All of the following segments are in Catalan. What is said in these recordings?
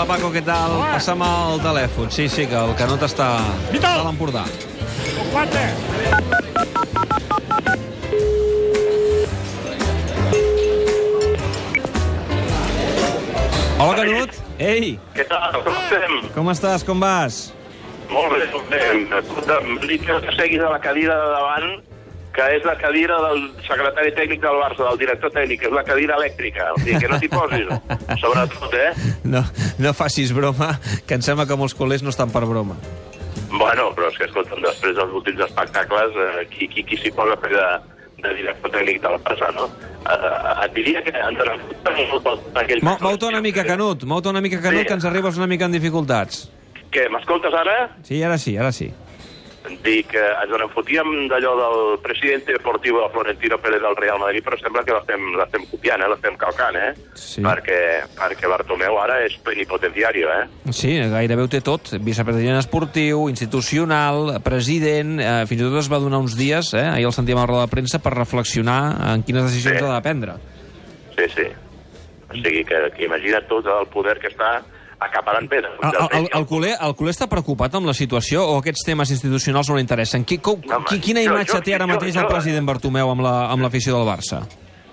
Hola, Paco, què tal? Hola. Passa'm el telèfon. Sí, sí, que el Canut està, Vital. està a l'Empordà. Quatre. Hola, Canut. Ei, Què tal? Com estem? com estàs? Com vas? Molt bé, molt bé. Escolta, em dic que seguis a la cadira de davant, que és la cadira del secretari tècnic del Barça, del director tècnic, és la cadira elèctrica. O sigui, que no t'hi posis, sobretot, eh? No, no facis broma, que em sembla que molts col·lers no estan per broma. Bueno, però és que, escolta'm, després dels últims espectacles, eh, qui, qui, qui s'hi posa a fer de, de director tècnic del Barça, no? Eh, et diria que ens aquell... Mou- Mou-te una mica, Canut, mou-te una mica, Canut, Sí. que ens arribes una mica en dificultats. Què, m'escoltes ara? Sí, ara sí, ara sí. Dic que ens en fotíem d'allò del president deportiu de Florentino Pérez del Real Madrid, però sembla que l'estem copiant, eh? l'estem calcant, eh? Sí. Perquè, perquè Bartomeu ara és plenipotenciari, eh? Sí, gairebé ho té tot. Vicepresident esportiu, institucional, president... Eh, fins i tot es va donar uns dies, eh, ahir el sentíem a la roda de premsa, per reflexionar en quines decisions Sí. ha de prendre. Sí, sí. O sigui, que, que imagina't tot el poder que està acaparant pedra. El, el, el, culer, el culer està preocupat amb la situació o aquests temes institucionals no l'interessen? Qui, com, No, qui, quina jo- imatge jo- té ara jo- mateix el jo- president Bartomeu amb la- amb l'afició del Barça?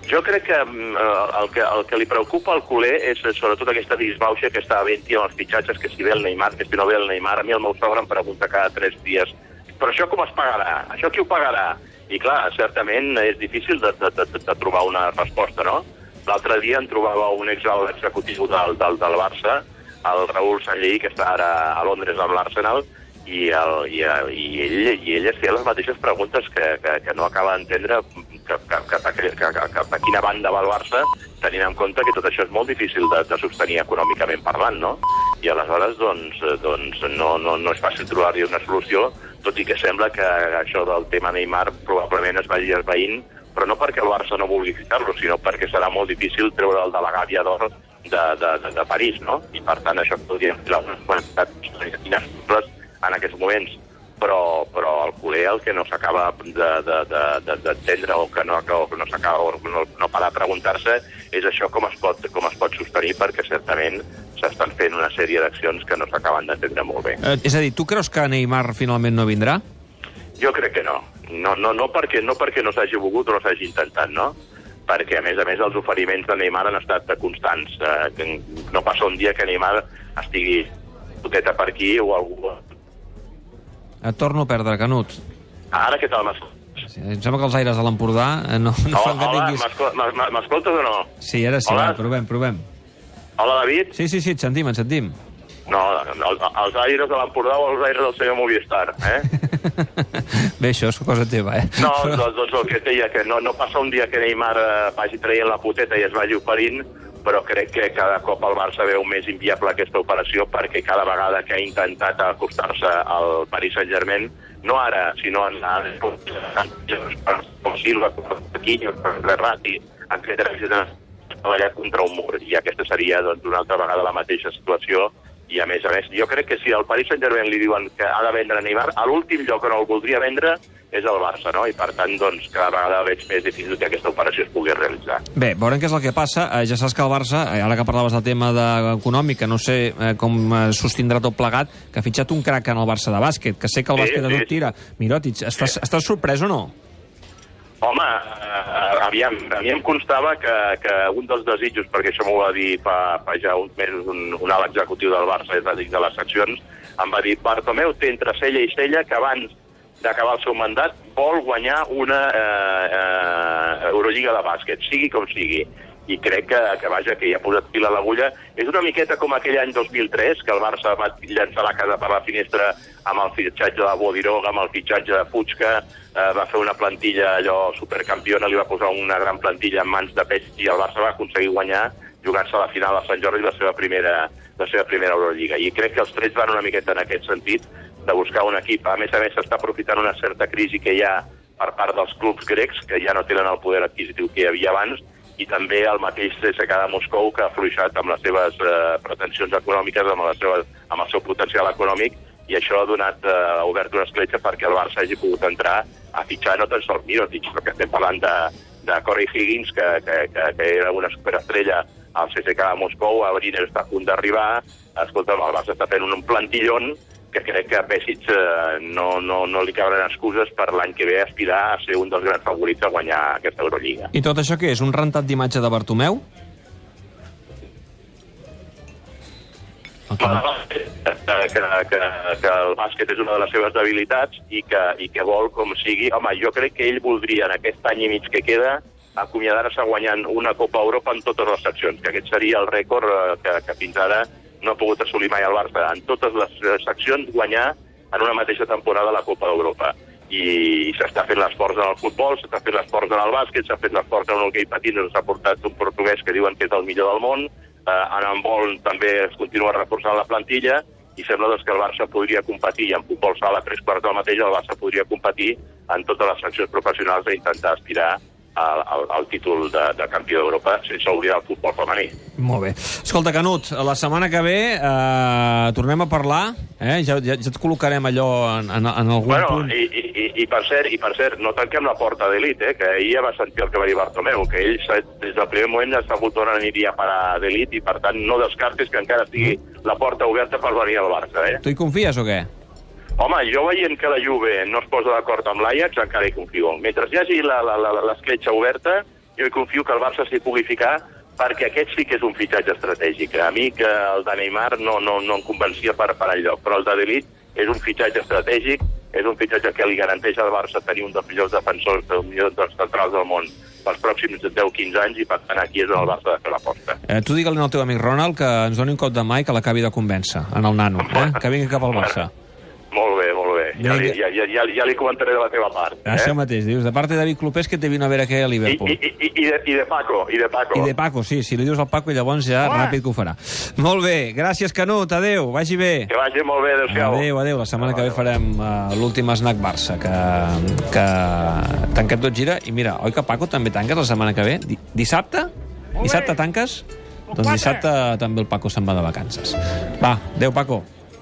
Jo crec que mm, eh, el, que el que li preocupa al culer és eh, sobretot aquesta disbauxa que està havent amb els fitxatges, que si ve el Neymar, que si no ve el Neymar. A mi el meu sogre em pregunta cada tres dies però això com es pagarà? Això qui ho pagarà? I clar, certament és difícil de, de, de, de trobar una resposta, no? L'altre dia em trobava un exalt executiu del, del, del Barça, el Raül Sallí, que està ara a Londres amb l'Arsenal, i, el, i, i, ell, i ell es feia les mateixes preguntes que, que, que no acaba d'entendre cap, cap, cap, a- cap, cap a quina banda va el Barça, tenint en compte que tot això és molt difícil de, de sostenir econòmicament parlant, no? I aleshores, doncs, eh, doncs no, no, no és fàcil trobar-hi una solució, tot i que sembla que això del tema Neymar probablement es vagi esveint, però no perquè el Barça no vulgui ficar-lo, sinó perquè serà molt difícil treure'l de la gàbia d'or de, de, de, de París, no? I per tant això podria ser una quantitat inassolibles en aquests moments. Però, però el culer el que no s'acaba d'entendre de, de, de, d'entendre o que no, o que no s'acaba o no, no para de preguntar-se és això com es pot, com es pot sostenir perquè certament s'estan fent una sèrie d'accions que no s'acaben d'entendre molt bé. Eh, és a dir, tu creus que Neymar finalment no vindrà? Jo crec que no. No, no, no perquè no, perquè no s'hagi volgut o no s'hagi intentat, no? Perquè, a més a més, els oferiments de Neymar han estat constants. Eh, que no passa un dia que Neymar estigui poteta per aquí o algú... Et torno a perdre, Canut. Ara què tal, m'es- Sí, em sembla que els aires de l'Empordà eh, no, no fan que tinguis... m'escol- m'es- m'escoltes o no? Sí, ara sí, Hola. va, provem, provem. Hola, David? Sí, sí, sí, et sentim, et sentim. No, el, els aires de l'Empordà o els aires del senyor Movistar, eh? Bé, això és cosa teva, eh? No, doncs, doncs el que et deia, que no, no passa un dia que Neymar eh, vagi traient la puteta i es vagi oferint, però crec que cada cop el Barça veu més inviable aquesta operació perquè cada vegada que ha intentat acostar-se al Paris Saint-Germain, no ara, sinó en com Silva, com Paquinho, com Ferrati, etc etc treballat contra un mur, i aquesta seria doncs, una altra vegada la mateixa situació i a més a més, jo crec que si al Paris Saint-Germain li diuen que ha de vendre Neymar, a l'últim lloc on el voldria vendre és el Barça, no? I per tant, doncs, cada vegada veig més difícil que aquesta operació es pugui realitzar. Bé, veurem què és el que passa. Eh, ja saps que el Barça, eh, ara que parlaves del tema de, econòmic, que no sé eh, com sostindrà tot plegat, que ha fitxat un crac en el Barça de bàsquet, que sé que el Sí, bàsquet de sí, tot tira. Mirotic, estàs, estàs sorprès o no? Home, eh, aviam, a mi em constava que, que un dels desitjos, perquè això m'ho va dir fa, fa ja uns mesos un, un alt executiu del Barça, és a dir, de les seccions, em va dir, Bartomeu té entre cella i cella que abans d'acabar el seu mandat vol guanyar una eh, eh, Eurolliga de bàsquet, sigui com sigui. I crec que, que vaja, que hi ha posat fil a l'agulla. És una miqueta com aquell any 2003, que el Barça va llançar la casa per la finestra amb el fitxatge de Bodiroga, amb el fitxatge de Puigca, eh, va fer una plantilla allò supercampiona, li va posar una gran plantilla en mans de peix i el Barça va aconseguir guanyar jugant-se a la final a Sant Jordi la seva primera, la seva primera Eurolliga. I crec que els trets van una miqueta en aquest sentit de buscar un equip. A més a més, s'està aprofitant una certa crisi que hi ha per part dels clubs grecs, que ja no tenen el poder adquisitiu que hi havia abans, i també el mateix CSKA de Moscou, que ha fluixat amb les seves eh, pretensions econòmiques, amb, les seves, amb el seu potencial econòmic, i això ha donat, eh, ha obert una escletxa perquè el Barça hagi pogut entrar a fitxar no tan sols Mirotic, sinó que estem parlant de, de Corey Higgins, que, que, que, que era una superestrella al CSKA de Moscou, a Briner està a punt d'arribar, escolta, el Barça està fent un plantillon que crec que a Pesic eh, no, no, no li cabran excuses per l'any que ve aspirar a ser un dels grans favorits a guanyar aquesta Eurolliga. I tot això què és? Un rentat d'imatge de Bartomeu? Que... que, que, que, que el bàsquet és una de les seves debilitats i que, i que vol com sigui... Home, jo crec que ell voldria en aquest any i mig que queda acomiadar-se guanyant una Copa Europa en totes les seccions, que aquest seria el rècord eh, que, que fins ara no ha pogut assolir mai el Barça. En totes les seccions guanyar en una mateixa temporada la Copa d'Europa. I, s'està fent l'esforç en el futbol, s'està fent l'esforç en el bàsquet, s'ha fet l'esforç en el hoquei patins, s'ha portat un portuguès que diuen que és el millor del món, eh, en handbol també es continua reforçant la plantilla, i sembla doncs, que el Barça podria competir, i en futbol sala tres quarts del mateix, el Barça podria competir en totes les seccions professionals i intentar aspirar al, al, al títol de, de campió d'Europa sense oblidar el futbol femení. Molt bé. Escolta, Canut, la setmana que ve eh, tornem a parlar, eh? ja, ja, ja et col·locarem allò en, en, en algun Bueno, punt. i, i, i, i, per cert, i per cert, no tanquem la porta d'elit, eh, que ahir ja va sentir el que va dir Bartomeu, que ell des del primer moment ja sabut on aniria a parar d'elit i, per tant, no descartes que encara estigui la porta oberta per venir al Barça, eh? Tu hi confies o què? Home, jo veient que la Juve no es posa d'acord amb l'Ajax, encara hi confio. Mentre hi hagi l'escletxa oberta, jo hi confio que el Barça s'hi pugui ficar perquè aquest sí que és un fitxatge estratègic. A mi que el de Neymar no, no, no em convencia per, per enlloc, però el de Delit és un fitxatge estratègic, és un fitxatge que li garanteix al Barça tenir un dels millors defensors, un dels centrals del món pels pròxims 10-15 anys i per tant aquí és on el Barça de fer l'aposta. Eh, tu digue-li al teu amic Ronald que ens doni un cop de mà i que l'acabi de convèncer, en el nano, eh? que vingui cap al Barça. Molt bé, molt bé. Ja, li, ja, ja, ja, ja li comentaré de la teva part. Eh? Això mateix, dius, de parte de David Clopés que te vino a ver aquí a I, Liverpool. i, i, i, de, I de Paco, i de Paco. I de Paco, sí, si li dius al Paco, llavors ja Home. ràpid que ho farà. Molt bé, gràcies, Canut, adeu, vagi bé. Que vagi molt bé, adéu-siau. Adéu, adéu. La setmana que ve farem uh, l'últim snack Barça, que, que tanquem tot gira. I mira, oi que Paco també tanques la setmana que ve? Di dissabte? Dissabte tanques? Doncs dissabte també el Paco se'n va de vacances. Va, adéu, Paco.